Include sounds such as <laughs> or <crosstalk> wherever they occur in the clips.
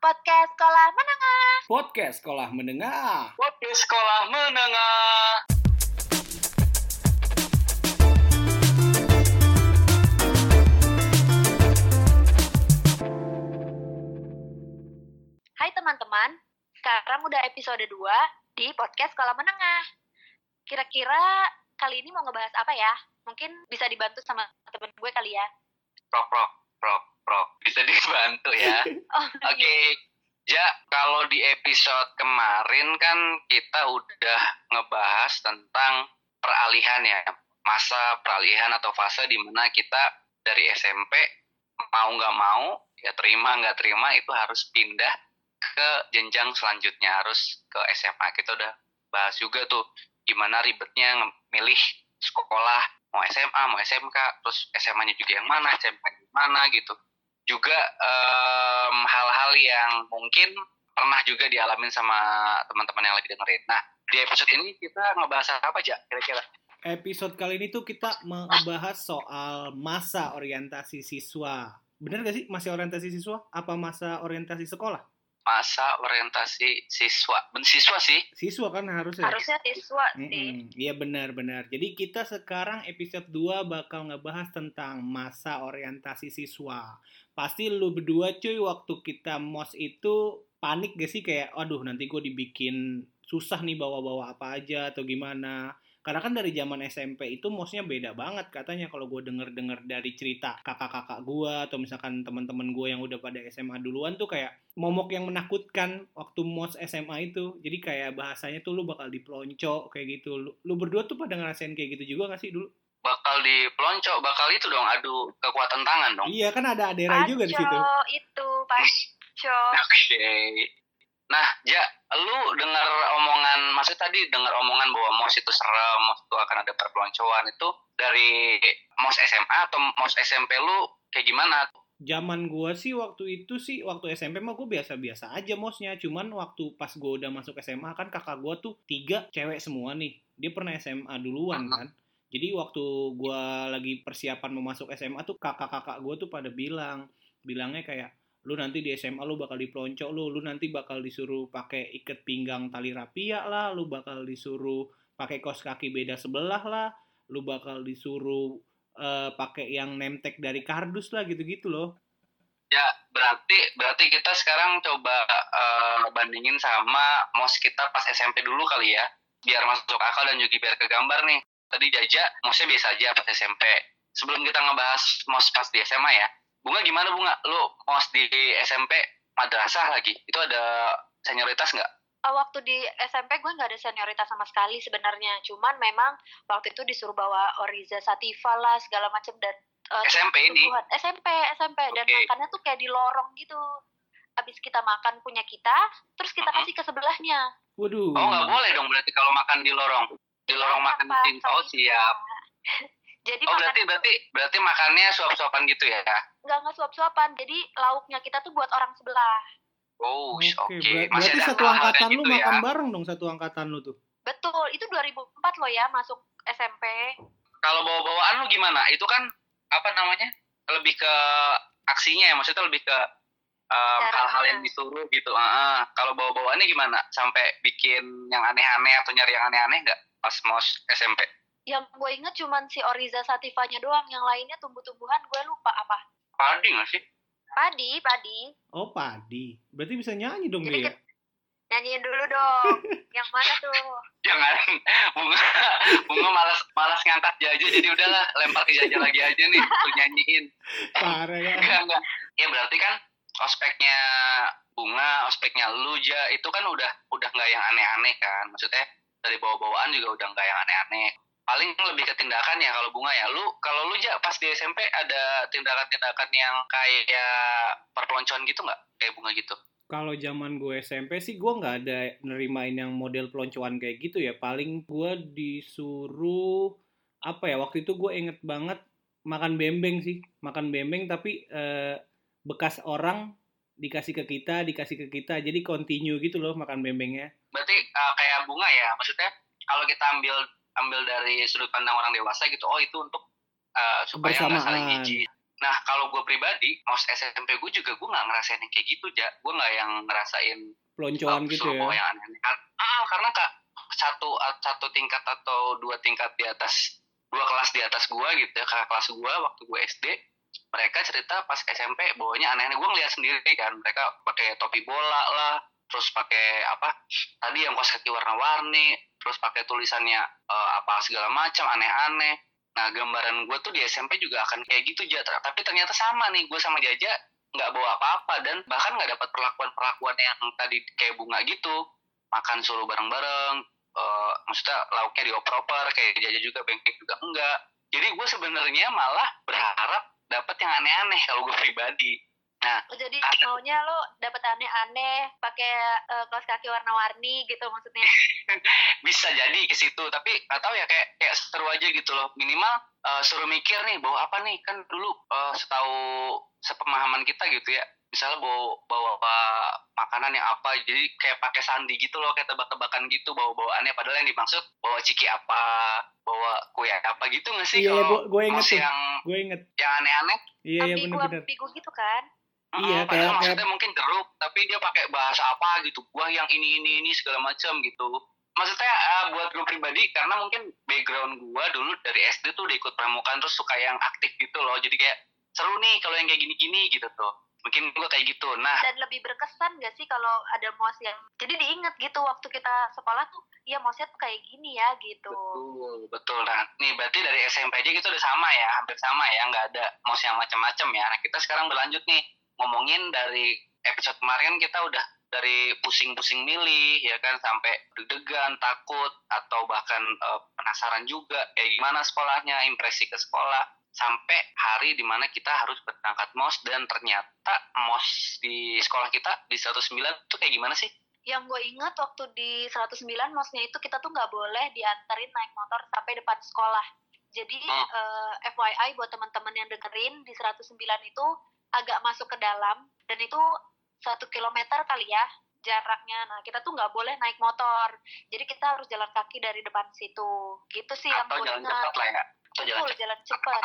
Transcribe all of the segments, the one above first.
Podcast Sekolah Menengah. Podcast Sekolah Menengah. Podcast Sekolah Menengah. Hai teman-teman, sekarang udah episode 2 di Podcast Sekolah Menengah. Kira-kira kali ini mau ngebahas apa ya? Mungkin bisa dibantu sama temen gue kali ya. Prok, prok, prok, prok. Bisa dibantu ya. <laughs> Oh, Oke. Ja, kalau di episode kemarin kan kita udah ngebahas tentang peralihan ya. Masa peralihan atau fase di mana kita dari SMP mau nggak mau, ya terima nggak terima itu harus pindah ke jenjang selanjutnya, harus ke SMA. Kita udah bahas juga tuh gimana ribetnya milih sekolah, mau SMA, mau SMK, terus SMA-nya juga yang mana, SMK yang mana gitu juga em, hal-hal yang mungkin pernah juga dialamin sama teman-teman yang lagi dengerin. Nah, di episode ini kita ngebahas apa aja kira-kira? Episode kali ini tuh kita membahas soal masa orientasi siswa. Bener gak sih masa orientasi siswa? Apa masa orientasi sekolah? Masa orientasi siswa. Ben siswa sih. Siswa kan harusnya. harusnya siswa sih. Iya benar-benar. Jadi kita sekarang episode 2 bakal ngebahas tentang masa orientasi siswa. Pasti lu berdua cuy waktu kita mos itu panik gak sih kayak aduh nanti gue dibikin susah nih bawa-bawa apa aja atau gimana. Karena kan dari zaman SMP itu mosnya beda banget katanya kalau gue denger-denger dari cerita kakak-kakak gue atau misalkan teman-teman gue yang udah pada SMA duluan tuh kayak momok yang menakutkan waktu mos SMA itu. Jadi kayak bahasanya tuh lu bakal dipelonco kayak gitu. Lu, lu berdua tuh pada ngerasain kayak gitu juga gak sih dulu? Bakal di pelonco, bakal itu dong adu kekuatan tangan dong. Iya kan ada daerah juga di situ. Itu, Paco. <laughs> Oke. Nah, Ja, lu dengar omongan, maksud tadi dengar omongan bahwa MOS itu serem, MOS itu akan ada perpeloncoan itu dari MOS SMA atau MOS SMP lu kayak gimana? Zaman gua sih waktu itu sih waktu SMP mah gue biasa-biasa aja mosnya. Cuman waktu pas gua udah masuk SMA kan kakak gua tuh tiga cewek semua nih. Dia pernah SMA duluan kan. Jadi waktu gua lagi persiapan mau masuk SMA tuh kakak-kakak gua tuh pada bilang, bilangnya kayak lu nanti di SMA lu bakal dipelonco lu, lu nanti bakal disuruh pakai iket pinggang tali rapia lah, lu bakal disuruh pakai kos kaki beda sebelah lah, lu bakal disuruh eh, pakai yang nemtek dari kardus lah gitu-gitu loh. Ya, berarti berarti kita sekarang coba eh, bandingin sama MOS kita pas SMP dulu kali ya. Biar masuk akal dan juga biar kegambar nih. Tadi Jaja, MOSnya biasa aja pas SMP. Sebelum kita ngebahas MOS pas di SMA ya. Bunga gimana Bunga? Lu MOS di SMP madrasah lagi. Itu ada senioritas nggak? Eh, waktu di SMP gue nggak ada senioritas sama sekali sebenarnya. Cuman memang waktu itu disuruh bawa Oriza Sativa lah segala macam dan eh, SMP ini? SMP SMP dan Oke. makannya tuh kayak di lorong gitu. Abis kita makan punya kita, terus kita kasih ke sebelahnya. Waduh. Oh nggak boleh dong berarti kalau makan di lorong. Di lorong makan Apa? di Oh siap. <laughs> Jadi Oh makan berarti berarti berarti makannya suap-suapan gitu ya? nggak nggak suap-suapan. Jadi lauknya kita tuh buat orang sebelah. Oh, Oke, ber- Masih berarti ada satu angkatan kayak lu gitu makan ya. bareng dong satu angkatan lu tuh. Betul, itu 2004 loh ya masuk SMP. kalau bawa-bawaan lu gimana? Itu kan apa namanya? Lebih ke aksinya ya, maksudnya lebih ke um, hal-hal yang disuruh gitu. Ah, ah. Kalau bawa-bawaannya gimana? Sampai bikin yang aneh-aneh atau nyari yang aneh-aneh nggak pas mos SMP? Yang gue inget cuman si Oriza Sativanya doang, yang lainnya tumbuh-tumbuhan gue lupa apa. Padi nggak sih? Padi, padi. Oh, padi. Berarti bisa nyanyi dong Jadi dia. kan- Nyanyiin dulu dong. <laughs> yang mana tuh? Jangan <laughs> bunga bunga malas malas ngangkat jaja jadi udahlah lempar ke jaja lagi aja nih tuh nyanyiin. <laughs> Parah ya. Enggak, enggak. Ya berarti kan ospeknya bunga, ospeknya lu ja itu kan udah udah nggak yang aneh-aneh kan. Maksudnya dari bawa-bawaan juga udah nggak yang aneh-aneh. Paling lebih ke tindakan ya kalau bunga ya. Lu kalau lu ja pas di SMP ada tindakan-tindakan yang kayak perpeloncoan gitu nggak? Kayak bunga gitu. Kalau zaman gue SMP sih gue nggak ada nerimain yang model peloncoan kayak gitu ya. Paling gue disuruh apa ya waktu itu gue inget banget makan bembeng sih, makan bembeng tapi eh, bekas orang dikasih ke kita, dikasih ke kita, jadi continue gitu loh makan bembengnya. Berarti uh, kayak bunga ya. Maksudnya kalau kita ambil ambil dari sudut pandang orang dewasa gitu, oh itu untuk uh, supaya nggak saling ngiji. Nah kalau gue pribadi, mos SMP gue juga gue nggak ngerasain yang kayak gitu, ja. Gue nggak yang ngerasain Peloncoan uh, gitu ya. yang aneh-aneh. Ah, karena kak satu satu tingkat atau dua tingkat di atas dua kelas di atas gue gitu ya kakak kelas gue waktu gue SD mereka cerita pas SMP bawanya aneh-aneh gue ngeliat sendiri kan mereka pakai topi bola lah terus pakai apa tadi yang kaos kaki warna-warni terus pakai tulisannya eh, apa segala macam aneh-aneh. Nah gambaran gue tuh di SMP juga akan kayak gitu aja tapi ternyata sama nih gue sama Jaja nggak bawa apa-apa dan bahkan nggak dapat perlakuan-perlakuan yang tadi kayak bunga gitu. Makan solo bareng-bareng eh, maksudnya lauknya dioper-oper kayak Jaja juga bengkek juga enggak. Jadi gue sebenarnya malah berharap dapat yang aneh-aneh kalau gue pribadi Oh, jadi maunya lo dapet aneh-aneh pakai eh, kaos kaki warna-warni gitu maksudnya. <laughs> bisa jadi ke situ tapi nggak tahu ya kayak kayak seru aja gitu loh. Minimal eh, suruh mikir nih bawa apa nih? Kan dulu eh, setahu sepemahaman kita gitu ya misalnya bawa bawa apa makanan yang apa jadi kayak pakai sandi gitu loh kayak tebak-tebakan gitu bawa bawaannya padahal yang dimaksud bawa ciki apa bawa kue apa gitu nggak sih Iya, kalau gue inget yang Gue inget. yang aneh-aneh? Iya, iya ambigu gitu kan. Iya, Mm, padahal kayak- maksudnya mungkin jeruk tapi dia pakai bahasa apa gitu. Gua yang ini ini ini segala macam gitu. Maksudnya eh, buat gue pribadi karena mungkin background gua dulu dari SD tuh udah ikut pramukaan terus suka yang aktif gitu loh. Jadi kayak seru nih kalau yang kayak gini-gini gitu tuh. Mungkin gua kayak gitu. Nah Dan lebih berkesan gak sih kalau ada mos yang jadi diinget gitu waktu kita sekolah tuh, iya mosnya tuh kayak gini ya gitu. betul betul. Nah nih berarti dari SMP aja gitu udah sama ya hampir sama ya nggak ada mos yang macam-macam ya. Nah kita sekarang berlanjut nih ngomongin dari episode kemarin kita udah dari pusing-pusing milih ya kan sampai deg-degan takut atau bahkan eh, penasaran juga kayak gimana sekolahnya impresi ke sekolah sampai hari di mana kita harus berangkat mos dan ternyata mos di sekolah kita di 109 itu kayak gimana sih Yang gue inget waktu di 109 mosnya itu kita tuh nggak boleh diantarin naik motor sampai depan sekolah. Jadi Hmm. eh, FYI buat teman-teman yang dengerin di 109 itu agak masuk ke dalam dan itu satu kilometer kali ya jaraknya. Nah kita tuh nggak boleh naik motor. Jadi kita harus jalan kaki dari depan situ. Gitu sih yang atau gue jalan ingat. cepat lah ya atau jalan Betul, jalan cepat.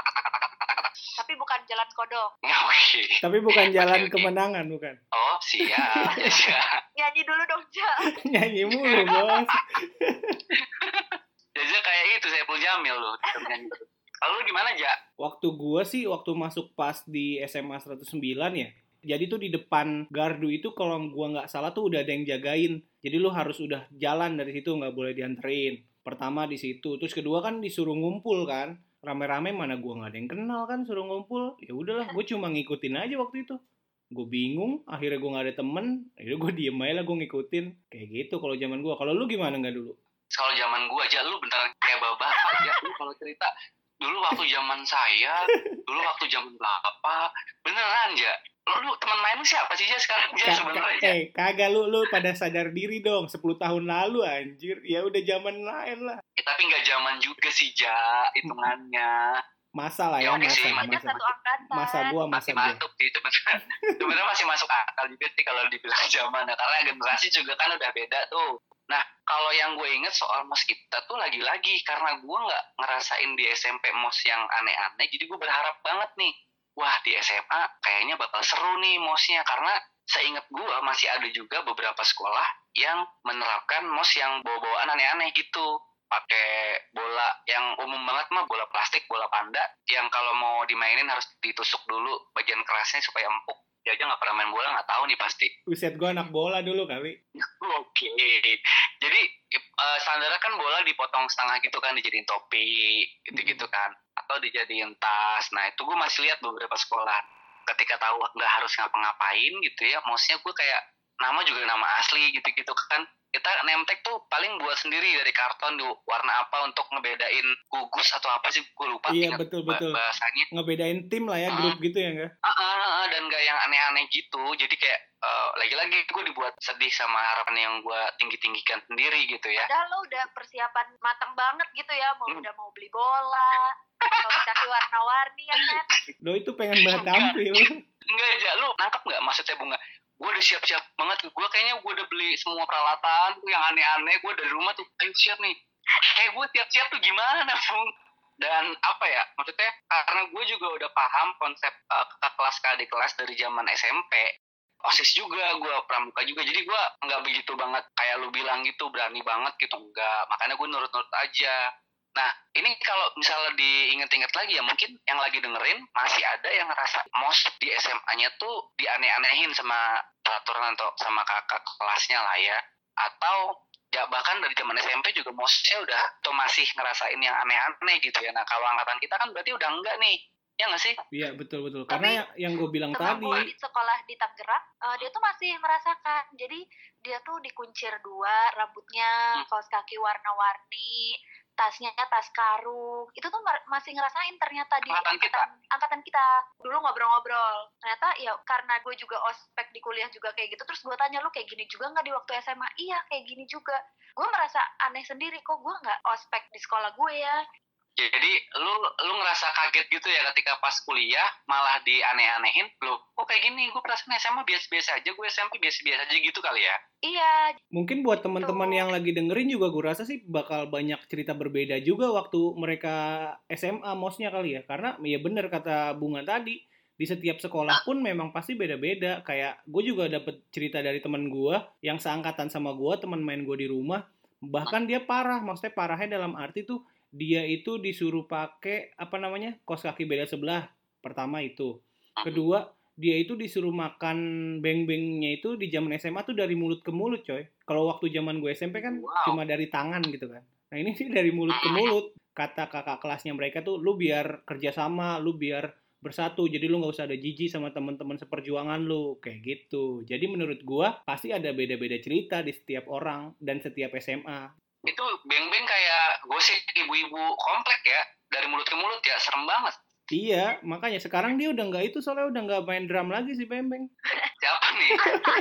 Tapi bukan jalan kodok. <laughs> Oke. Tapi bukan jalan kemenangan, bukan. Oh, siap. <laughs> siap. Nyanyi dulu dong, Ja. Nyanyi mulu, <laughs> bos. Jaja kayak itu saya Jamil loh. nyanyi terus. Kalau lu gimana, Ja? Waktu gua sih, waktu masuk pas di SMA 109 ya, jadi tuh di depan gardu itu kalau gua nggak salah tuh udah ada yang jagain. Jadi lu harus udah jalan dari situ, nggak boleh dianterin. Pertama di situ, terus kedua kan disuruh ngumpul kan. Rame-rame mana gua nggak ada yang kenal kan suruh ngumpul. Ya udahlah, gue cuma ngikutin aja waktu itu. Gue bingung, akhirnya gue nggak ada temen, akhirnya gue diem aja lah gue ngikutin. Kayak gitu kalau zaman gua. Kalau lu gimana nggak dulu? Kalau zaman gua aja lu beneran kayak bapak. Lu kalau cerita dulu waktu zaman saya, dulu waktu zaman bapak, beneran ya. Lu, lu teman main siapa sih ya sekarang ya sebenarnya? eh kagak lu lu pada sadar diri dong 10 tahun lalu anjir ya udah zaman lain lah Eh, tapi nggak zaman juga sih, Ja, hitungannya. Masa lah Ya, ya masa sih, masa satu angkatan. masa gua masa masih masuk sih sebenarnya <laughs> sebenarnya masih masuk akal juga sih kalau dibilang zaman. Ya. karena generasi juga kan udah beda tuh. Nah kalau yang gue inget soal mos kita tuh lagi-lagi karena gue nggak ngerasain di SMP mos yang aneh-aneh jadi gue berharap banget nih wah di SMA kayaknya bakal seru nih mosnya karena seingat gue masih ada juga beberapa sekolah yang menerapkan mos yang bawa-bawaan aneh-aneh gitu. Pakai yang umum banget mah bola plastik bola panda yang kalau mau dimainin harus ditusuk dulu bagian kerasnya supaya empuk. Dia aja nggak pernah main bola nggak tahu nih pasti. Uset gua anak bola dulu kali. <laughs> Oke. Jadi eh, standarnya kan bola dipotong setengah gitu kan dijadiin topi gitu-gitu kan. Atau dijadiin tas. Nah itu gue masih lihat beberapa sekolah. Ketika tahu nggak harus ngapa-ngapain gitu ya maksudnya gue kayak nama juga nama asli gitu-gitu kan kita nemtek tuh paling buat sendiri dari karton di warna apa untuk ngebedain gugus atau apa sih? Gue lupa Iya, betul, betul. bahasanya. Ngebedain tim lah ya Hmm. grup gitu ya enggak Ah, ah, ah, dan gak yang aneh-aneh gitu. Jadi kayak eh, lagi-lagi gue dibuat sedih sama harapan yang gue tinggi-tinggikan sendiri gitu ya. Padahal lo udah persiapan matang banget gitu ya, mau Hmm. udah mau beli bola, kaki warna-warni ya kan. lo itu pengen banget tampil. Enggak aja lu nangkep nggak? Maksudnya bunga gue udah siap-siap banget gue kayaknya gue udah beli semua peralatan tuh yang aneh-aneh. Gue dari rumah tuh ayo siap nih. Kayak gue siap-siap tuh gimana bung? Dan apa ya maksudnya karena gue juga udah paham konsep uh, kakak kelas ke adik kelas dari zaman SMP osis juga gue pramuka juga. Jadi gue nggak begitu banget kayak lu bilang gitu berani banget gitu enggak makanya gue nurut-nurut aja nah ini kalau misalnya diinget-inget lagi ya mungkin yang lagi dengerin masih ada yang ngerasa mos di SMA-nya tuh dianeh-anehin sama peraturan atau sama kakak kelasnya lah ya atau ya bahkan dari zaman SMP juga mosnya udah tuh masih ngerasain yang aneh-aneh gitu ya nah kalau angkatan kita kan berarti udah enggak nih Ya nggak sih? Iya betul betul. Karena yang, yang gue bilang tadi. gue di sekolah di Tangerang, uh, dia tuh masih merasakan. Jadi dia tuh dikuncir dua, rambutnya, Hmm. kaos kaki warna-warni, tasnya tas karung. Itu tuh masih ngerasain ternyata di Angkatan kita. angkatan kita. Dulu ngobrol-ngobrol. Ternyata ya karena gue juga ospek di kuliah juga kayak gitu. Terus gue tanya lu kayak gini juga nggak di waktu SMA? Iya kayak gini juga. Gue merasa aneh sendiri kok gue nggak ospek di sekolah gue ya. Jadi lu lu ngerasa kaget gitu ya ketika pas kuliah malah dianeh-anehin. Loh, kok kayak gini? Gue perasaan SMA biasa-biasa aja, gue SMP biasa-biasa aja gitu kali ya. Iya, Mungkin buat teman-teman Betul. yang lagi dengerin juga gue rasa sih bakal banyak cerita berbeda juga waktu mereka SMA mosnya kali ya. Karena ya bener kata Bunga tadi, di setiap sekolah pun memang pasti beda-beda. Kayak gue juga dapet cerita dari temen gue yang seangkatan sama gue, teman main gue di rumah. Bahkan dia parah, maksudnya parahnya dalam arti tuh dia itu disuruh pakai apa namanya kos kaki beda sebelah. Pertama itu. Kedua, dia itu disuruh makan beng-bengnya itu di zaman SMA tuh dari mulut ke mulut, coy. Kalau waktu zaman gue SMP kan Wow. cuma dari tangan gitu kan. Nah ini sih dari mulut ke mulut. Kata kakak kelasnya mereka tuh, lu biar kerjasama, lu biar bersatu. Jadi lu nggak usah ada jijik sama teman-teman seperjuangan lu, kayak gitu. Jadi menurut gua pasti ada beda-beda cerita di setiap orang dan setiap SMA. Itu beng-beng kayak gosip ibu-ibu komplek ya. Dari mulut ke mulut ya, serem banget. Iya, makanya sekarang dia udah nggak itu soalnya udah nggak main drum lagi si Bembeng. <laughs> Siapa nih?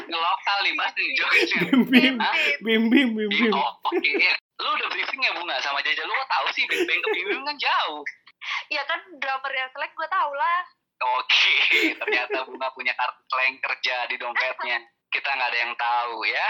Ngelokal nih, Mas. nih, Joget. Bim, bim, bim, bim, bim. Oh, oke. Lu udah briefing ya Bunga sama Jaja? Lu tahu sih beng-beng ke beng kan jauh. ya kan drummer yang selek gue tau lah. Oke, ternyata Bunga punya kartu slang kerja di dompetnya. Kita nggak ada yang tahu ya.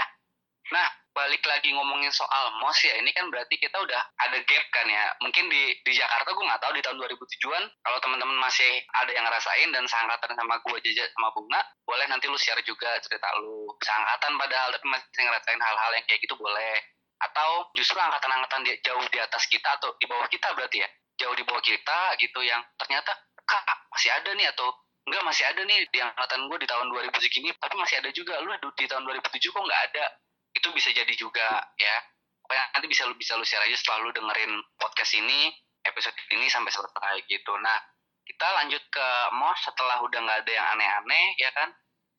Nah, balik lagi ngomongin soal MOS ya, ini kan berarti kita udah ada gap kan ya. Mungkin di di Jakarta gue nggak tahu di tahun 2007-an, kalau teman-teman masih ada yang ngerasain dan seangkatan sama gue Jaja sama Bunga, boleh nanti lu share juga cerita lu. Seangkatan padahal, tapi masih ngerasain hal-hal yang kayak gitu boleh. Atau justru angkatan-angkatan jauh di atas kita atau di bawah kita berarti ya. Jauh di bawah kita gitu yang ternyata kak masih ada nih atau enggak masih ada nih di angkatan gue di tahun 2000 segini tapi masih ada juga lu di tahun 2007 kok nggak ada itu bisa jadi juga ya pokoknya nanti bisa lu bisa lu share aja setelah lu dengerin podcast ini episode ini sampai selesai gitu nah kita lanjut ke mos setelah udah nggak ada yang aneh-aneh ya kan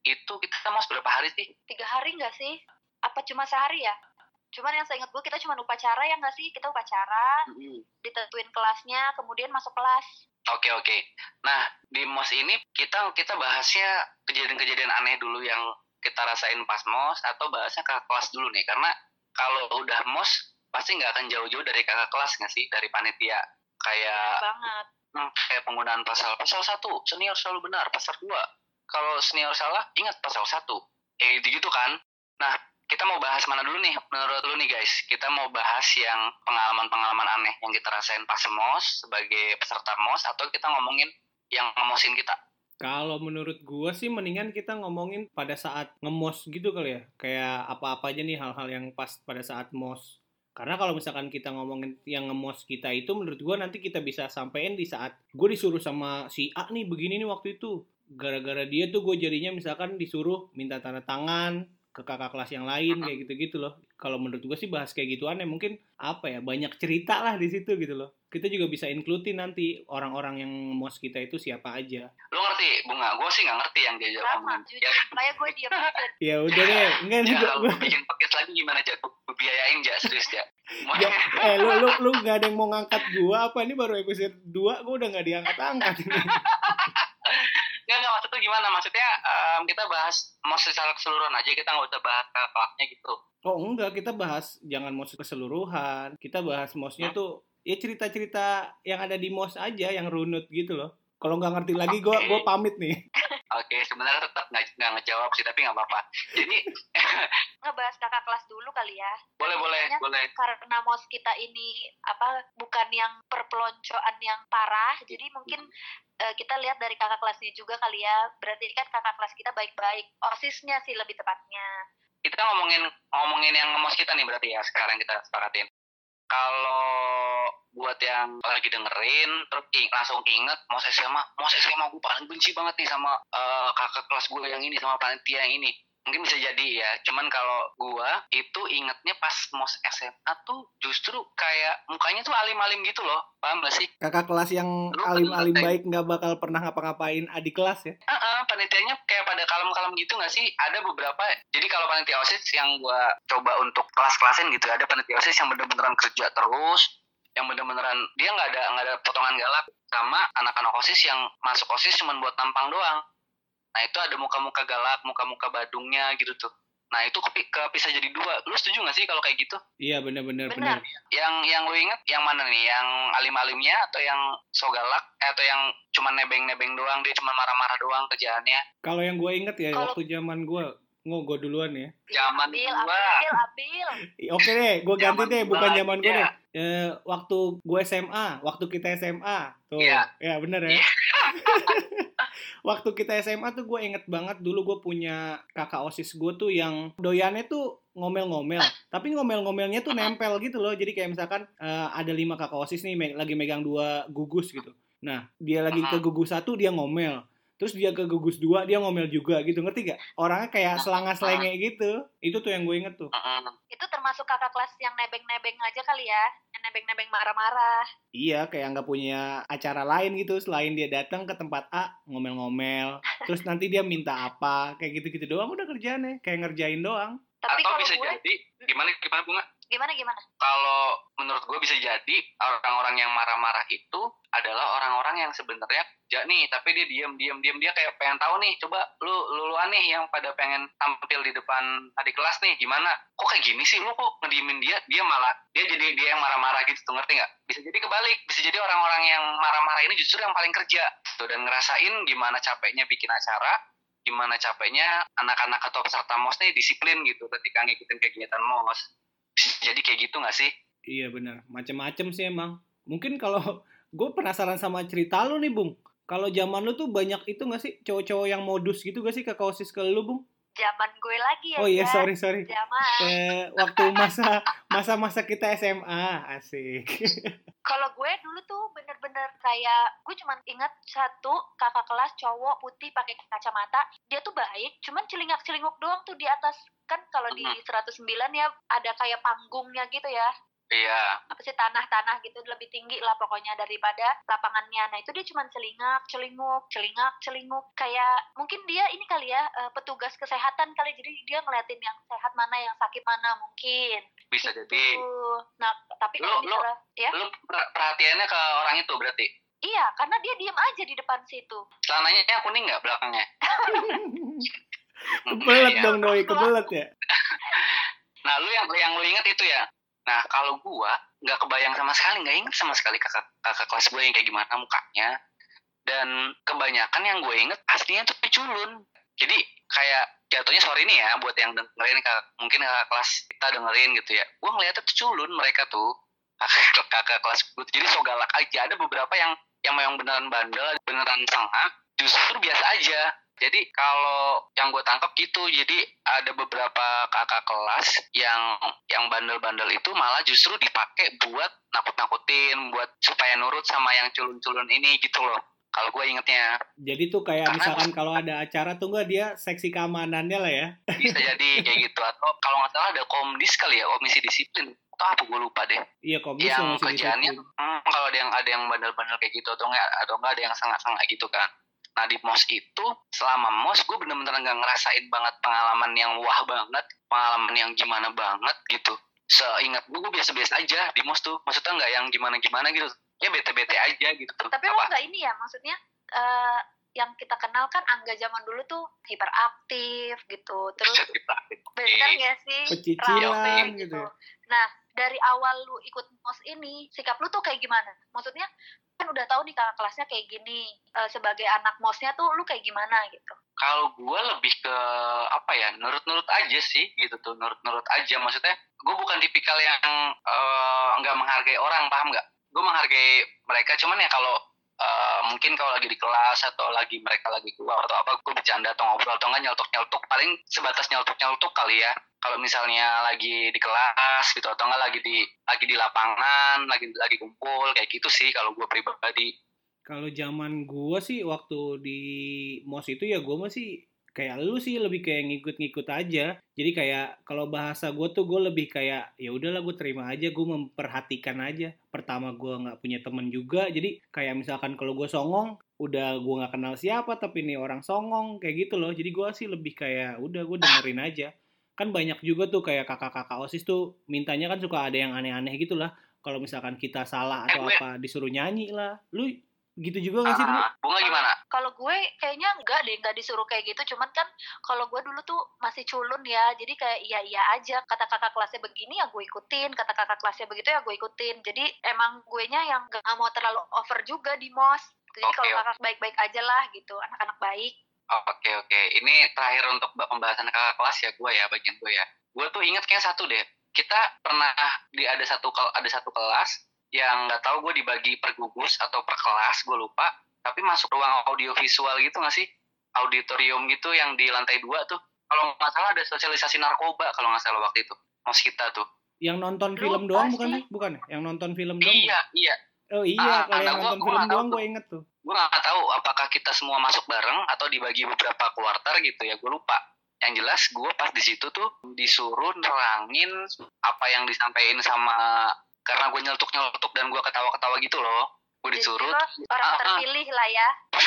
itu kita mos berapa hari sih Tiga hari nggak sih? Apa cuma sehari ya? Cuman yang saya ingat gue kita cuma upacara ya nggak sih? Kita upacara, ditentuin kelasnya, kemudian masuk kelas. Oke oke. Nah di mos ini kita kita bahasnya kejadian-kejadian aneh dulu yang kita rasain pas mos atau bahasnya kakak kelas dulu nih. Karena kalau udah mos pasti nggak akan jauh-jauh dari kakak kelas nggak sih? Dari panitia. Kayak banget. hmm, kayak penggunaan pasal pasal satu senior selalu benar pasal dua. Kalau senior salah ingat pasal satu. Eh gitu gitu kan. Nah kita mau bahas mana dulu nih? Menurut lu nih guys kita mau bahas yang pengalaman-pengalaman aneh yang kita rasain pas mos sebagai peserta mos atau kita ngomongin yang ngemosin kita Kalau menurut gua sih mendingan kita ngomongin pada saat ngemos gitu kali ya. Kayak apa-apa aja nih hal-hal yang pas pada saat mos. Karena kalau misalkan kita ngomongin yang ngemos kita itu menurut gua nanti kita bisa sampein di saat gue disuruh sama si A nih begini nih waktu itu. Gara-gara dia tuh gue jadinya misalkan disuruh minta tanda tangan ke kakak kelas yang lain kayak gitu-gitu loh. Kalau menurut gue sih bahas kayak gituan ya mungkin apa ya banyak cerita lah di situ gitu loh. Kita juga bisa includein nanti orang-orang yang mos kita itu siapa aja. lu ngerti bunga gue sih nggak ngerti yang dia jawab Sama, jujur. ya, Makanya gue diem <laughs> aja. Ya udah deh, enggak nih ya kalau lu bikin podcast lagi gimana aja gue biayain aja serius ya <laughs> ya, eh lu lu lu nggak ada yang mau ngangkat gua apa ini baru episode 2 gua udah nggak diangkat-angkat ini. <laughs> Nggak, nggak maksud tuh gimana? Maksudnya em, kita bahas mau secara keseluruhan aja, kita nggak usah bahas ke kelasnya gitu. Oh enggak, kita bahas jangan mos keseluruhan. Kita bahas mosnya tuh ya cerita-cerita yang ada di mos aja yang runut gitu loh. Kalau nggak ngerti lagi gua gua pamit nih. <laughs> Oke, sebenarnya tetap nggak nggak ngejawab sih, tapi nggak apa-apa. Jadi, <laughs> Nggak bahas kakak kelas dulu kali ya. Boleh, boleh, Kayaknya boleh. Karena mos kita ini apa bukan yang perpeloncoan yang parah, jadi mungkin eh, kita lihat dari kakak kelasnya juga kali ya. Berarti kan kakak kelas kita baik-baik. Osisnya sih lebih tepatnya. Kita ngomongin ngomongin yang ngemos kita nih berarti ya sekarang kita sepakatin. Kalau buat yang lagi dengerin terus ing- langsung inget mau SMA, mau SMA gue paling benci banget nih sama eh, kakak kelas gue yang ini sama panitia yang ini. Mungkin bisa jadi ya, cuman kalau gua itu ingetnya pas mos SMA tuh justru kayak mukanya tuh alim-alim gitu loh, paham gak sih? Kakak kelas yang alim-alim baik nggak bakal pernah ngapa-ngapain adik kelas ya? Heeh, panitianya kayak pada kalem-kalem gitu nggak sih? Ada beberapa. Jadi kalau panitia OSIS yang gua coba untuk kelas-kelasin gitu, ada panitia OSIS yang bener-beneran kerja terus, yang bener-beneran dia nggak ada nggak ada potongan galak sama anak-anak OSIS yang masuk OSIS cuma buat tampang doang. Nah, itu ada muka-muka galak, muka-muka badungnya gitu tuh. Nah, itu kepi- kepisah jadi dua. Lu setuju nggak sih kalau kayak gitu? Iya bener-bener Benar. bener. Yang yang lu inget yang mana nih? Yang alim-alimnya atau yang so galak? Eh, atau yang cuma nebeng-nebeng doang, dia cuma marah-marah doang kerjaannya? Kalau yang gue inget ya Kalau- waktu zaman gue, nggak gue duluan ya. Zaman Abil, gua. abil, abil. Oke deh, gue ganti deh, gua bukan zaman gue ya. deh. Eh, waktu gue SMA, waktu kita SMA, tuh, Iya. ya bener ya. <laughs> Waktu kita SMA tuh gue inget banget dulu gue punya kakak osis gue tuh yang doyannya tuh ngomel-ngomel, tapi ngomel-ngomelnya tuh nempel gitu loh. Jadi kayak misalkan eh, ada lima kakak osis nih me- lagi megang dua gugus gitu. Nah dia lagi ke gugus satu dia ngomel, terus dia ke gugus dua dia ngomel juga gitu, ngerti gak? Orangnya kayak selanga-selenge gitu. Itu tuh yang gue inget tuh. Itu termasuk kakak kelas yang nebeng-nebeng aja kali ya. Yang nebeng-nebeng marah-marah. Iya, kayak nggak punya acara lain gitu selain dia datang ke tempat A ngomel-ngomel, terus nanti dia minta apa, kayak gitu-gitu doang udah kerjaannya, kayak ngerjain doang. Tapi Atau kalau bisa gue, jadi gimana gimana bunga? Gimana gimana? Kalau menurut gue bisa jadi orang-orang yang marah-marah itu adalah orang-orang yang sebenarnya kerja nih, tapi dia diam diam dia kayak pengen tahu nih, coba lu lu luan nih yang pada pengen tampil di depan adik kelas nih, gimana? Kok kayak gini sih lu kok ngediemin dia? Dia malah dia jadi dia yang marah-marah gitu, tuh, ngerti nggak? Bisa jadi kebalik, bisa jadi orang-orang yang marah-marah ini justru yang paling kerja, tuh dan ngerasain gimana capeknya bikin acara, gimana capeknya anak-anak atau peserta MOS nih disiplin gitu ketika ngikutin kegiatan MOS. Jadi kayak gitu nggak sih? Iya benar, macem-macem sih emang. Mungkin kalau <laughs> gue penasaran sama cerita lu nih, Bung. Kalau zaman lu tuh banyak itu nggak sih cowok-cowok yang modus gitu gak sih ke kausis ke lu, Bung? Zaman gue lagi ya. Oh iya, sorry sorry. Zaman. Eh, waktu masa masa-masa kita SMA, asik. <laughs> Kalau gue dulu tuh bener-bener kayak gue cuman ingat satu kakak kelas cowok putih pakai kacamata. Dia tuh baik, cuman celingak-celinguk doang tuh di atas. Kan kalau di Mhm. 109 ya ada kayak panggungnya gitu ya. Iya. Apa sih tanah-tanah gitu lebih tinggi lah pokoknya daripada lapangannya. Nah, itu dia cuman celingak, celinguk, celingak, celinguk. Kayak mungkin dia ini kali ya eh, petugas kesehatan kali. Jadi dia ngeliatin yang sehat mana, yang sakit mana mungkin. Bisa Gitu. jadi. Nah, tapi kalau lu- misalnya ya Lu per- perhatiannya ke orang itu berarti? Iya, karena dia diem aja di depan situ. Celananya kuning nggak belakangnya? kebelet Iya. dong doi, kebelet ya. Nah, lu yang yang lu inget itu ya. Nah, kalau gua nggak kebayang sama sekali, nggak inget sama sekali kakak kakak kelas gue yang kayak gimana mukanya. Dan kebanyakan yang gue inget aslinya tuh culun. Jadi kayak jatuhnya sore ini ya buat yang dengerin kakak, mungkin kakak kelas kita dengerin gitu ya. Gua ngeliatnya tuh culun mereka tuh <laughs> kakak, kakak kelas gue. Jadi so galak aja. Ada beberapa yang yang memang beneran bandel, beneran sengak, justru biasa aja. Jadi kalau yang gue tangkap gitu, jadi ada beberapa kakak kelas yang yang bandel-bandel itu malah justru dipakai buat nakut-nakutin, buat supaya nurut sama yang culun-culun ini gitu loh. Kalau gue ingetnya. Jadi tuh kayak Karena- misalkan kalau ada acara tuh nggak dia seksi keamanannya lah ya. bisa jadi <laughs> kayak gitu. Atau kalau nggak salah ada komdis kali ya komisi disiplin. Atau apa gue lupa deh. Iya komdis yang kerjaannya hmm, kalau ada yang ada yang bandel-bandel kayak gitu atau enggak atau enggak ada yang sangat-sangat gitu kan nah di mos itu selama mos gue bener-bener nggak ngerasain banget pengalaman yang wah banget pengalaman yang gimana banget gitu seingat gue gue biasa-biasa aja di mos tuh maksudnya nggak yang gimana-gimana gitu ya bete-bete aja gitu Tapi lo nggak ini ya, maksudnya eh, yang kita kenal kan Angga zaman dulu tuh hiperaktif gitu. Terus <laughs> benar nggak sih? Pecicilan Rame gitu ya. Nah, dari awal lu ikut mos ini, sikap lu tuh kayak gimana? Maksudnya kan udah tahu nih kakak kelasnya kayak gini uh, sebagai anak mosnya tuh lu kayak gimana gitu. Kalau gue lebih ke apa ya nurut-nurut aja sih gitu tuh nurut-nurut aja. Maksudnya gue bukan tipikal yang nggak uh, menghargai orang paham nggak? Gue menghargai mereka cuman ya kalau uh, mungkin kalau lagi di kelas atau lagi mereka lagi keluar atau apa gue bercanda atau ngobrol atau enggak nyeltuk nyeltuk paling sebatas nyeltuk nyeltuk kali ya kalau misalnya lagi di kelas gitu atau enggak lagi di lagi di lapangan lagi lagi kumpul kayak gitu sih kalau gue pribadi. Kalau zaman gue sih waktu di mos itu ya gue masih kayak lu sih lebih kayak ngikut-ngikut aja. Jadi kayak kalau bahasa gue tuh gue lebih kayak ya udahlah gue terima aja gue memperhatikan aja. Pertama gue nggak punya temen juga jadi kayak misalkan kalau gue songong udah gue nggak kenal siapa tapi ini orang songong kayak gitu loh. Jadi gue sih lebih kayak udah gue dengerin aja kan banyak juga tuh kayak kakak-kakak osis tuh mintanya kan suka ada yang aneh-aneh gitu lah kalau misalkan kita salah atau eh, apa disuruh nyanyi lah lu gitu juga gak sih dulu? Bunga gimana? Kalau gue kayaknya enggak deh, enggak disuruh kayak gitu. Cuman kan kalau gue dulu tuh masih culun ya, jadi kayak iya iya aja. Kata kakak kelasnya begini ya gue ikutin, kata kakak kelasnya begitu ya gue ikutin. Jadi emang gue nya yang gak mau terlalu over juga di mos. Jadi okay. kalau kakak baik-baik aja lah gitu, anak-anak baik. Oke okay, oke, okay. ini terakhir untuk pembahasan kakak kelas ya gue ya, bagian gue ya. Gue tuh inget kayak satu deh, kita pernah di ada satu ada satu kelas yang nggak tahu gue dibagi per gugus atau per kelas gue lupa. Tapi masuk ruang audio visual gitu nggak sih? Auditorium gitu yang di lantai dua tuh. Kalau nggak salah ada sosialisasi narkoba kalau nggak salah waktu itu. Mos kita tuh. Yang nonton film doang bukan sih bukan ya? yang nonton film doang iya iya oh iya ah, kalau yang nonton gua, film doang gue inget tuh. Gue nggak tahu apakah kita semua masuk bareng atau dibagi beberapa kuarter gitu ya gue lupa. Yang jelas gue pas di situ tuh disuruh nerangin apa yang disampaikan sama karena gue nyeletuk nyeletuk dan gue ketawa ketawa gitu loh. Gue disuruh orang uh, terpilih lah ya. <laughs>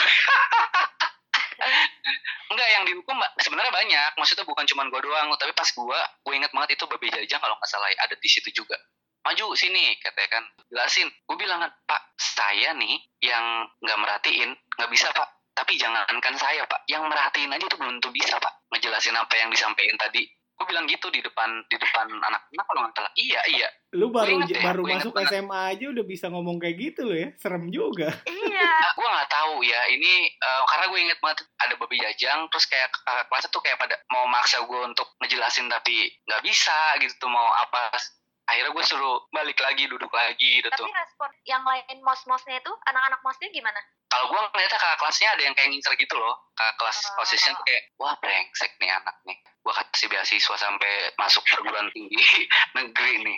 Enggak yang dihukum sebenarnya banyak. Maksudnya bukan cuma gue doang tapi pas gue gue inget banget itu babi jajang kalau nggak salah ada di situ juga maju sini katanya kan. Jelasin. Gue bilang pak saya nih yang nggak merhatiin nggak bisa pak. Tapi jangankan saya pak. Yang merhatiin aja tuh belum tuh bisa pak. Ngejelasin apa yang disampaikan tadi. Gue bilang gitu di depan di depan anak-anak kalau nggak salah iya iya. Lu baru ya, baru masuk SMA aja udah bisa ngomong kayak gitu lo ya. Serem juga. Iya. <laughs> Nah, gue nggak tahu ya. Ini uh, karena gue inget banget ada babi jajang terus kayak uh, kelasnya tuh kayak pada mau maksa gue untuk ngejelasin tapi nggak bisa gitu tuh mau apa akhirnya gue suruh balik lagi duduk lagi gitu tapi respon yang lain mos-mosnya itu anak-anak mosnya gimana? Kalau gue ngeliatnya kakak kelasnya ada yang kayak ngincer gitu loh. Kakak kelas oh. posisinya tuh kayak wah brengsek nih anak nih. Gue kasih beasiswa sampai masuk perguruan tinggi <laughs> negeri nih.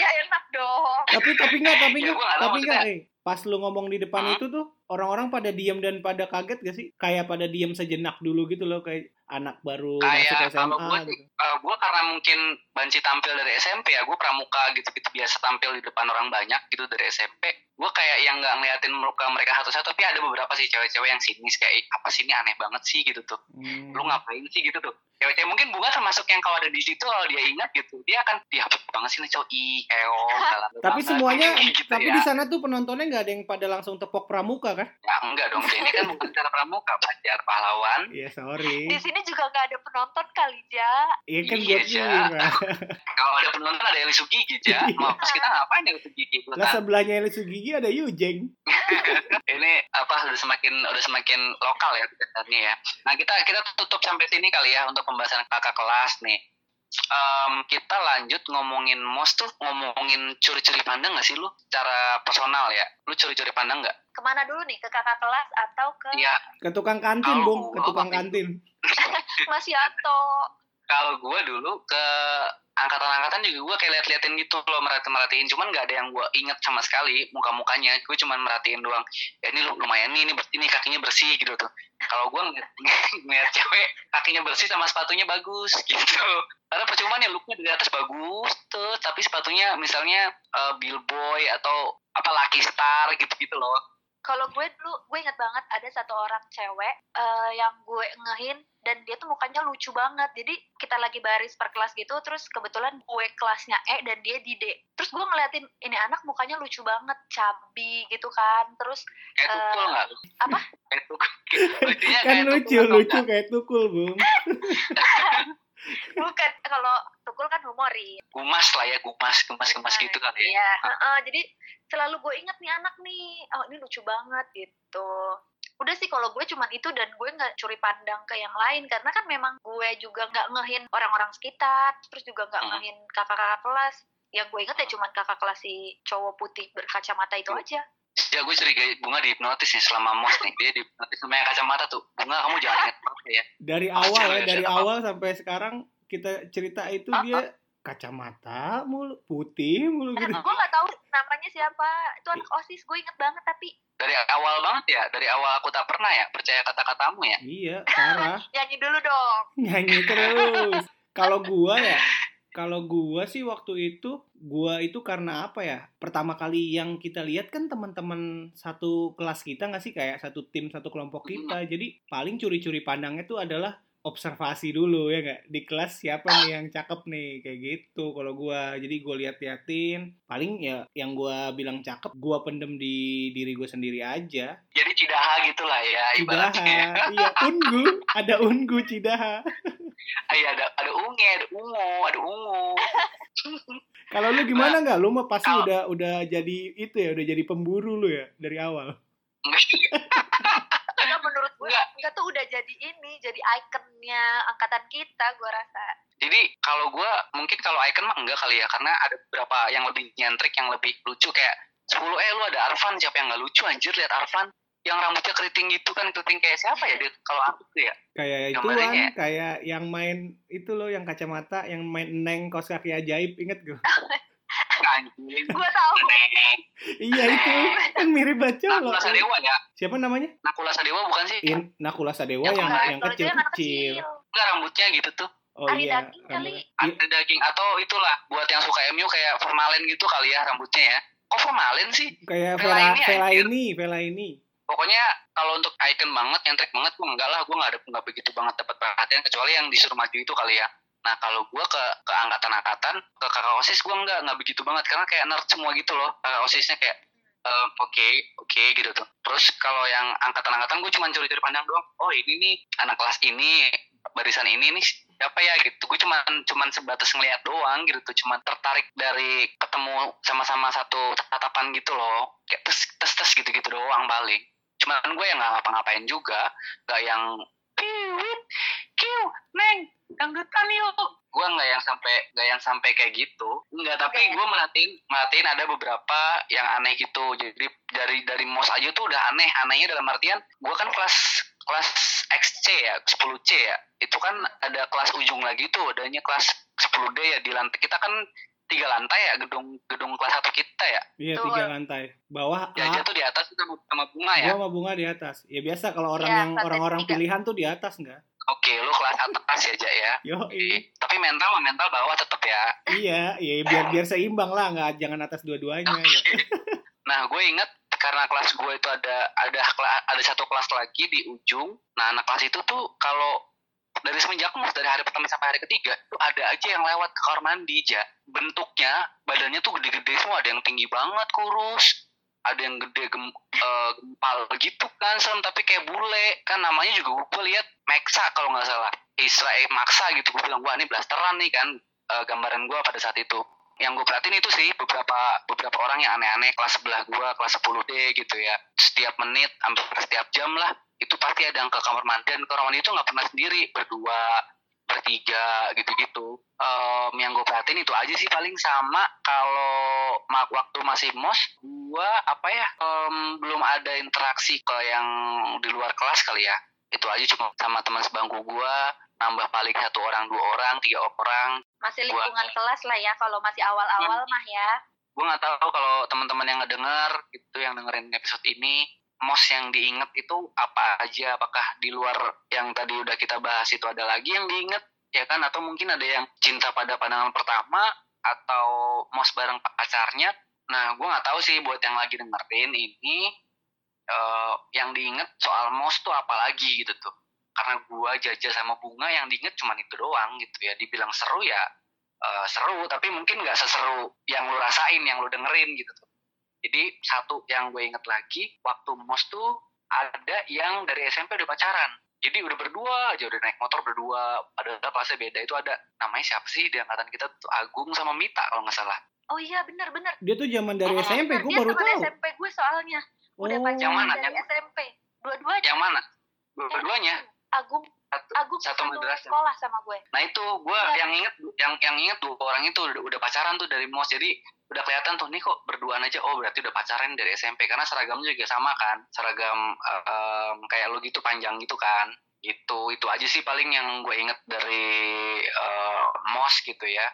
Ya enak dong. Tapi tapi nggak tapi ya, nggak tapi nggak eh pas lu ngomong di depan hmm? itu tuh orang-orang pada diam dan pada kaget gak sih? Kayak pada diam sejenak dulu gitu loh kayak anak baru kayak masuk SMA kalau gue gitu. uh, gue karena mungkin banci tampil dari SMP ya gue pramuka gitu gitu biasa tampil di depan orang banyak gitu dari SMP gue kayak yang nggak ngeliatin muka mereka satu-satu tapi ada beberapa sih cewek-cewek yang sinis kayak apa sih ini aneh banget sih? Gitu tuh. Hmm. lu ngapain sih? Gitu tuh. Cewek-cewek mungkin bunga termasuk yang kalau ada di situ kalau dia ingat gitu dia akan dia banget sih nih cowok? Ih <laughs> tapi semuanya <laughs> gitu tapi ya. di sana tuh penontonnya nggak ada yang pada langsung tepok pramuka kan? Ya enggak dong. Ini kan bukan cara pramuka belajar pahlawan. Iya yeah, sorry. Di sini juga nggak ada penonton kali ja. Iya kan iya, ja. <laughs> kalau ada penonton ada yang Gigi iya. mau kita ngapain yang Gigi lah sebelahnya yang Gigi ada Yujeng <laughs> ini apa udah semakin udah semakin lokal ya kegiatannya ya. Nah kita kita tutup sampai sini kali ya untuk pembahasan kakak kelas nih. Um, kita lanjut ngomongin mos tuh ngomongin curi-curi pandang gak sih lu? Secara personal ya. Lu curi-curi pandang gak? ke mana dulu nih? Ke kakak kelas atau ke ya. ke tukang kantin bung. Ke tukang kantin. <laughs> <laughs> Mas Yato. Kalau gue dulu ke angkatan-angkatan juga gue kayak liat-liatin gitu loh merhatiin cuman nggak ada yang gue inget sama sekali muka-mukanya. Gue cuman merhatiin doang. Ya ini lumayan nih ini, ini kakinya bersih gitu tuh. Kalau gue <laughs> ngeliat, cewek kakinya bersih sama sepatunya bagus gitu. Karena percuma nih looknya dari atas bagus tuh. Tapi sepatunya misalnya uh, billboy atau apa lucky star gitu gitu loh kalau gue dulu gue inget banget ada satu orang cewek uh, yang gue ngehin dan dia tuh mukanya lucu banget. Jadi kita lagi baris per kelas gitu terus kebetulan gue kelasnya E dan dia di D. Terus gue ngeliatin ini anak mukanya lucu banget cabi gitu kan. Terus kayak tukul uh, apa? Kayak tukul. <laughs> Kan lucu lucu kayak tukul bung <laughs> bukan kalau tukul kan humoris gumas lah ya gumas gumas gumas Iya, gitu kali ya Iya, heeh, jadi selalu gue inget nih anak nih, oh ini lucu banget gitu. Udah sih kalau gue cuman itu dan gue nggak curi pandang ke yang lain karena kan memang gue juga nggak ngehin orang-orang sekitar, terus juga nggak Hmm. ngehin kakak-kakak kelas. Yang gue inget ya cuman kakak kelas si cowok putih berkacamata itu aja. Ya gue curiga bunga dihipnotis nih selama mos nih dia dihipnotis sama yang kacamata tuh bunga kamu jangan inget banget ya Dari awal ya, ada dari awal sampai sekarang kita cerita itu Ah, dia kacamata mulu, putih mulu gitu. gue nggak tahu namanya siapa, itu anak osis gue inget banget tapi dari awal banget ya dari awal aku tak pernah ya percaya kata-katamu ya Iya, parah. <laughs> nyanyi dulu dong. Nyanyi terus. Kalau gua ya, kalau gua sih waktu itu, gua itu karena apa ya? Pertama kali yang kita lihat kan teman-teman satu kelas kita nggak sih? Kayak satu tim satu kelompok kita. Jadi paling curi-curi pandangnya itu adalah observasi dulu ya nggak? Di kelas siapa nih yang cakep nih? Kayak gitu kalau gua. Jadi gua lihat-liatin paling ya yang gua bilang cakep gua pendem di diri gue sendiri aja. Jadi cidaha gitu lah ya cidaha. ibaratnya iya ungu. Ada ungu cidaha <laughs> iya ada ada unge ada ungu ada ungu <laughs> Kalau lu gimana nggak? Lu mah pasti Kalau- udah udah jadi itu ya, udah jadi pemburu lu ya dari awal. Karena <laughs> menurut gue Nggak. enggak tuh udah jadi ini, jadi ikonnya angkatan kita gue rasa. jadi kalau gue mungkin kalau icon mah enggak kali ya karena ada beberapa yang lebih nyentrik yang lebih lucu kayak 10 eh lu ada Arfan siapa yang nggak lucu anjir lihat Arfan yang rambutnya keriting gitu kan keriting kayak siapa ya dia kalau aku tuh ya Kayak itu kan, kayak- kayak yang main itu loh yang kacamata, yang main neng kaos kaki ajaib, inget gue? <laughs> anjing Gue tahu. iya itu, kan mirip baca loh. Nakula Sadewa ya Siapa namanya? Nakula Sadewa bukan sih In, Nakula Sadewa Yang yang yang yang anak kecil-kecil. enggak rambutnya gitu tuh Oh Ari iya. daging kali. ada daging atau itulah buat yang suka MU kayak formalin gitu kali ya rambutnya ya kok formalin sih Kayak Vela Vela, ini, Vela anjir. ini, Vela ini. Pokoknya kalau untuk icon banget nyentrik banget gue enggak lah gue nggak ada nggak begitu banget dapat perhatian kecuali yang disuruh maju itu kali ya. Nah kalau gue ke ke angkatan-angkatan ke kakak osis gue nggak nggak begitu banget karena kayak nerd semua gitu loh kakak osisnya kayak oke oke gitu tuh. Terus kalau yang angkatan-angkatan gue cuma curi-curi pandang doang oh ini nih anak kelas ini barisan ini nih siapa ya? Gitu. Gue cuman cuman sebatas ngeliat doang gitu. Tuh cuman tertarik dari ketemu sama-sama satu tatapan gitu loh. Kayak tes tes tes gitu gitu doang paling cuman gue yang nggak ngapa-ngapain juga. Nggak yang piwit kiu neng dangdutan yuk. Gue nggak yang sampai nggak yang sampai kayak gitu. Nggak tapi gue merhatiin merhatiin ada beberapa yang aneh gitu. Jadi dari dari mos aja tuh udah aneh. Anehnya dalam artian gue kan kelas kelas XC ya 10C ya. Itu kan ada kelas ujung lagi tuh. Adanya kelas 10D ya di lantai. Kita kan tiga lantai ya gedung gedung kelas satu kita ya Iya, Betul. tiga lantai. Bawah ya A, jatuh di atas itu sama bunga ya gua sama bunga di atas. Ya biasa kalau orang Iya, yang orang-orang tiga. pilihan tuh di atas enggak? oke lu kelas atas ya ya Yo, Oke. tapi mental mah mental bawah tetap ya iya, iya biar biar seimbang lah, nggak jangan atas dua-duanya. ya. <laughs> Nah, gue inget karena kelas gue itu ada ada ada satu kelas lagi di ujung. Nah, anak kelas itu tuh kalau dari semenjak mus dari hari pertama sampai hari ketiga tuh ada aja yang lewat ke kamar mandi ja. Bentuknya badannya tuh gede-gede semua. Ada yang tinggi banget kurus. Ada yang gede gem, eh, gempal gitu kan serem tapi kayak bule. Kan namanya juga gue lihat Maxa kalau nggak salah. Israel Maxa gitu. Gue bilang wah ini blasteran nih kan eh, gambaran gue pada saat itu. Yang gue perhatiin itu sih beberapa beberapa orang yang aneh-aneh kelas sebelah gue kelas 10D gitu ya. Setiap menit hampir setiap jam lah itu pasti ada yang ke kamar mandi. Dan ke kamar mandi itu nggak pernah sendiri. Berdua bertiga gitu-gitu. Em, yang gue perhatiin itu aja sih paling. Sama kalau waktu masih mos gue apa ya em, belum ada interaksi ke yang di luar kelas kali ya. Itu aja cuma sama teman sebangku gue nambah paling satu orang dua orang tiga orang. Masih Gua- lingkungan kelas lah ya kalau masih awal-awal mah ya. gue nggak tahu kalau teman-teman yang ngedenger gitu yang dengerin episode ini mos yang diinget itu apa aja? Apakah di luar yang tadi udah kita bahas itu ada lagi yang diinget ya kan? Atau mungkin ada yang cinta pada pandangan pertama atau mos bareng pacarnya? Nah gue nggak tahu sih buat yang lagi dengerin ini eh, yang diinget soal mos tuh apa lagi gitu tuh. Karena gue jajah sama bunga yang diinget cuma itu doang gitu ya. Dibilang seru ya eh, seru tapi mungkin nggak seseru yang lu rasain yang lu dengerin gitu tuh jadi satu yang gue inget lagi waktu mos tuh ada yang dari SMP udah pacaran jadi udah berdua aja udah naik motor berdua padahal kelasnya beda itu ada namanya siapa sih di angkatan kita tuh Agung sama Mita kalau nggak salah Oh iya benar-benar. Dia tuh zaman dari Oh, SMP, gue dia baru tahu. SMP gue soalnya. Udah Oh. pacaran Yang mana? dari Yang- SMP. Dua-duanya. yang mana dua-duanya Agung satu, Agung satu satu madrasah sekolah sama gue. Nah itu gue Iya. yang inget yang yang inget dua orang itu udah, udah pacaran tuh dari mos jadi udah kelihatan tuh nih kok berduaan aja. Oh berarti udah pacaran dari SMP karena seragamnya juga sama kan seragam eh, em, kayak lo gitu panjang gitu kan. Itu itu aja sih paling yang gue inget dari eh, mos gitu ya.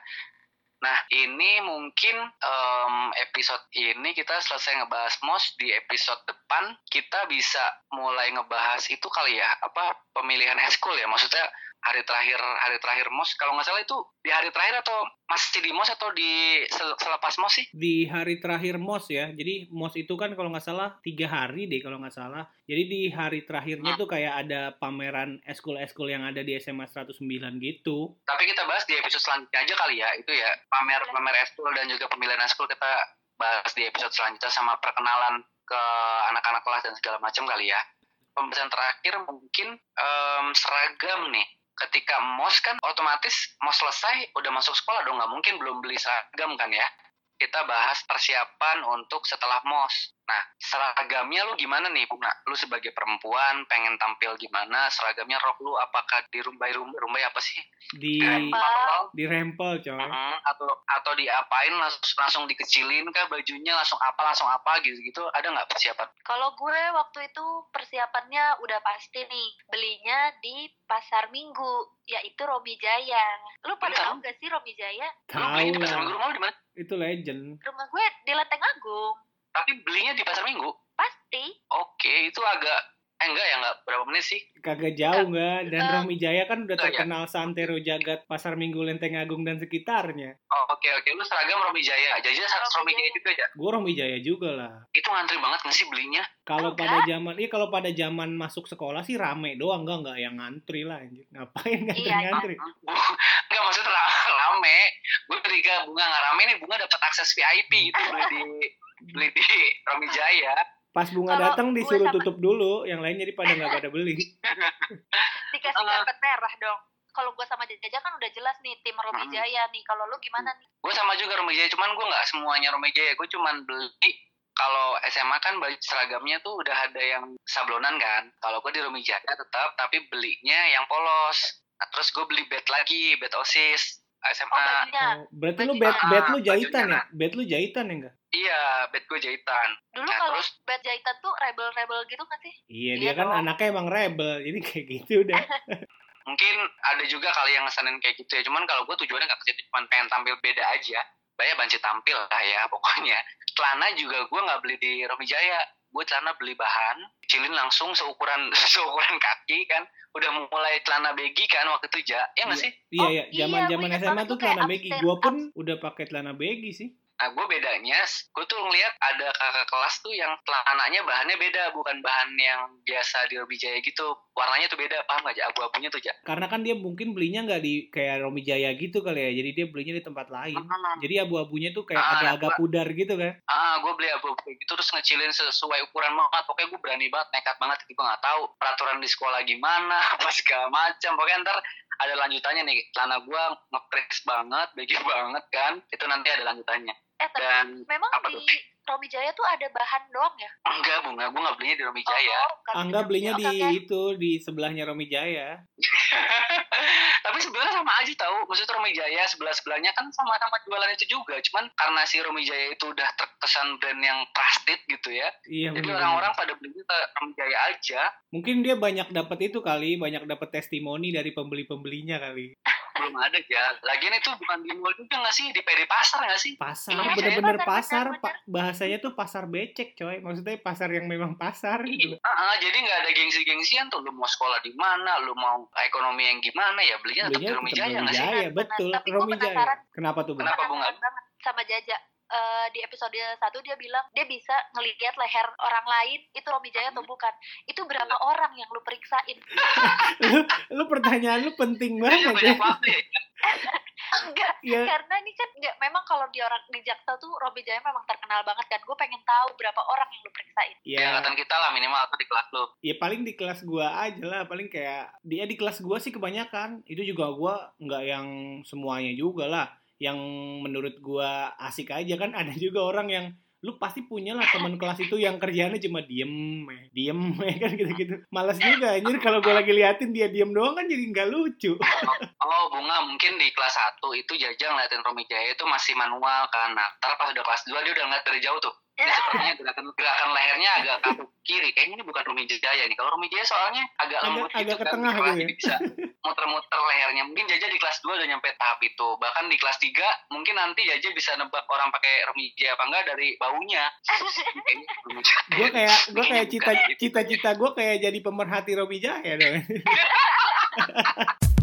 Nah ini mungkin em, episode ini kita selesai ngebahas mos di episode depan. Kita bisa mulai ngebahas itu kali ya apa pemilihan <laughs> eskul ya. Maksudnya hari terakhir hari terakhir mos kalau nggak salah itu di hari terakhir atau masih di mos atau di sel- selepas mos sih? Di hari terakhir MOS ya, jadi MOS itu kan kalau nggak salah tiga hari deh kalau nggak salah. Jadi di hari terakhirnya tuh kayak ada pameran eskul-eskul yang ada di SMA 109 gitu. tapi kita bahas di episode selanjutnya aja kali ya itu ya. Pamer pamer eskul dan juga pemilihan eskul kita bahas di episode selanjutnya sama perkenalan ke anak-anak kelas dan segala macam kali ya. Pembahasan terakhir mungkin em, seragam nih ketika mos kan otomatis mos selesai udah masuk sekolah dong nggak mungkin belum beli seragam kan ya. Kita bahas persiapan untuk setelah mos nah seragamnya lu gimana nih bunga lu sebagai perempuan pengen tampil gimana seragamnya rok lu apakah dirumbai rumbai rumbai apa sih Di Rempel. di rempel coy. Mm, atau atau diapain langsung langsung dikecilin kah bajunya langsung apa langsung apa gitu gitu ada nggak persiapan Kalau gue waktu itu persiapannya udah pasti nih. Belinya di Pasar Minggu, yaitu Romi Jaya. Lu pada tahu gak sih Romi Jaya? di Tahu pasar lah, minggu rumah lu di mana itu legend. Rumah gue di Lenteng Agung. Tapi belinya di pasar minggu Pasti. oke itu agak eh enggak ya enggak berapa menit sih Kagak jauh nggak? Dan Eh, Romi Jaya kan udah oh, iya. terkenal santero jagat Pasar Minggu Lenteng Agung dan sekitarnya. oh oke oke lu seragam Romi Jaya jajan Romi Romi Jaya Jaya. juga ya Gue Romi Jaya juga lah. itu ngantri banget nggak sih belinya Kalau Enggak. pada zaman, iya kalau pada zaman masuk sekolah sih rame doang, enggak enggak yang ngantri lah anjir. Ngapain ngantri Iya, ngantri? Enggak maksud ra- rame gue ketika bunga nggak rame nih bunga dapat akses VIP gitu beli di beli di Romi Jaya Pas bunga datang disuruh sama- tutup dulu, yang lain jadi pada nggak pada beli. <laughs> Dikasih karpet merah dong. Kalau gue sama Jaja kan udah jelas nih tim Romi Hmm. Jaya nih. Kalau lu gimana nih? gue sama juga Romi Jaya cuman gue nggak semuanya Romi Jaya gue cuman beli kalau SMA kan baju seragamnya tuh udah ada yang sablonan kan kalau gue di Romi Jaya tetap tapi belinya yang polos nah, terus gue beli bed lagi bed osis SMA bajunya. Oh, berarti lu bed bed lu Ah, jahitan bajunya. ya? Bed lu jahitan ya enggak? iya bed gue jahitan Dulu Nah, kalau terus? bed jahitan tuh rebel-rebel gitu kan sih? Iya, Iya dia kan dong. anaknya emang rebel, jadi <laughs> kayak gitu udah. <laughs> mungkin ada juga kali yang ngesenin kayak gitu ya cuman kalau gue tujuannya nggak ke situ cuman pengen tampil beda aja banyak banci tampil lah ya pokoknya celana juga gue nggak beli di Romi Jaya gue celana beli bahan kecilin langsung seukuran <laughs> seukuran kaki kan udah mulai celana baggy kan waktu itu ja ya nggak sih Iya, Oh, iya, iya, zaman gue zaman ingat SMA tuh celana baggy. upstairs, Gua pun udah pakai celana baggy sih. Nah, gue bedanya, gue tuh ngeliat ada kakak kelas tuh yang celananya bahannya beda, bukan bahan yang biasa di Robi Jaya gitu. Warnanya tuh beda, paham gak? Abu-abunya tuh, Ja? Karena kan dia mungkin belinya nggak di kayak Romi Jaya gitu kali ya. Jadi dia belinya di tempat lain. Hmm. Jadi abu-abunya tuh kayak Ah, agak-agak gua- pudar gitu kan. Ah, gue beli abu-abu gitu, terus ngecilin sesuai ukuran banget. Pokoknya gue berani banget, nekat banget. Gue gak tahu peraturan di sekolah gimana, <laughs> apa segala macam. Pokoknya ntar ada lanjutannya nih. Celana gue ngepres banget, baggy <laughs> banget kan. Itu nanti ada lanjutannya. Eh tapi Dan memang di Romi Jaya tuh ada bahan doang ya? enggak, bunga. Gue gak belinya di Romi Jaya. Oh, Angga Romi belinya di oke. itu di sebelahnya Romi Jaya. <laughs> Tapi sebenarnya sama aja tahu. Maksudnya Romi Jaya sebelah sebelahnya kan sama-sama jualan itu juga. Cuman karena si Romi Jaya itu udah terkesan brand yang trusted gitu ya. Iya. Jadi orang-orang pada belinya ke Romi Jaya aja. Mungkin dia banyak dapat itu kali, banyak dapat testimoni dari pembeli-pembelinya kali. <laughs> Belum ada ya. Lagian itu bukan di mall juga nggak sih? Di PD Pasar nggak sih? Pasar, Iya, bener-bener bener, pasar, Pak. Bahasanya tuh pasar becek, coy. Maksudnya pasar yang memang pasar gitu. Ah, ah, jadi nggak ada gengsi-gengsian tuh. Lu mau sekolah di mana? Lu mau ekonomi yang gimana ya? Belinya tetap di Belinya Romi Jaya nggak sih? Jaya, Benar, betul. Romi Jaya. penasaran. Kenapa tuh, Bang? Kenapa, Bung? Penasaran banget sama Jaja. Eh, di episode 1 dia bilang dia bisa ngelihat leher orang lain itu Romi Jaya atau bukan. Itu berapa orang yang lu periksain? <laughs> lu, lu pertanyaan lu penting banget ya. banget ya. enggak ya karena ini kan enggak memang kalau di orang di Jaksel tuh Robi Jaya memang terkenal banget kan gue pengen tahu berapa orang yang lu periksain ya angkatan kita lah minimal atau di kelas lu. ya paling di kelas gua aja lah paling kayak dia di kelas gua sih kebanyakan itu juga gua nggak yang semuanya juga lah yang menurut gua asik aja kan ada juga orang yang lu pasti punya lah teman kelas itu yang kerjaannya cuma diem eh, diem <laughs> eh, kan gitu-gitu malas juga anjir kalau gua lagi liatin dia diem doang kan jadi nggak lucu Oh bunga mungkin di kelas 1 itu Jajang ngeliatin Romi Jaya itu masih manual kan. Nah, ntar pas udah kelas 2 dia udah ngeliat dari tuh. Ini sepertinya gerakan, gerakan lehernya agak ke kiri. Kayaknya ini bukan Romi Jaya nih. Kalau Romi Jaya soalnya agak Agak- lembut agak gitu ke kan. tengah gitu ya. Jadi bisa muter-muter lehernya. Mungkin Jaja di kelas 2 udah nyampe tahap itu. Bahkan di kelas 3 mungkin nanti Jaja bisa nebak orang pakai Romi Jaya apa enggak dari baunya. <laughs> Gua kayak gua kayak gitu. cita-cita gua kayak jadi pemerhati Robi Jaya dong <laughs>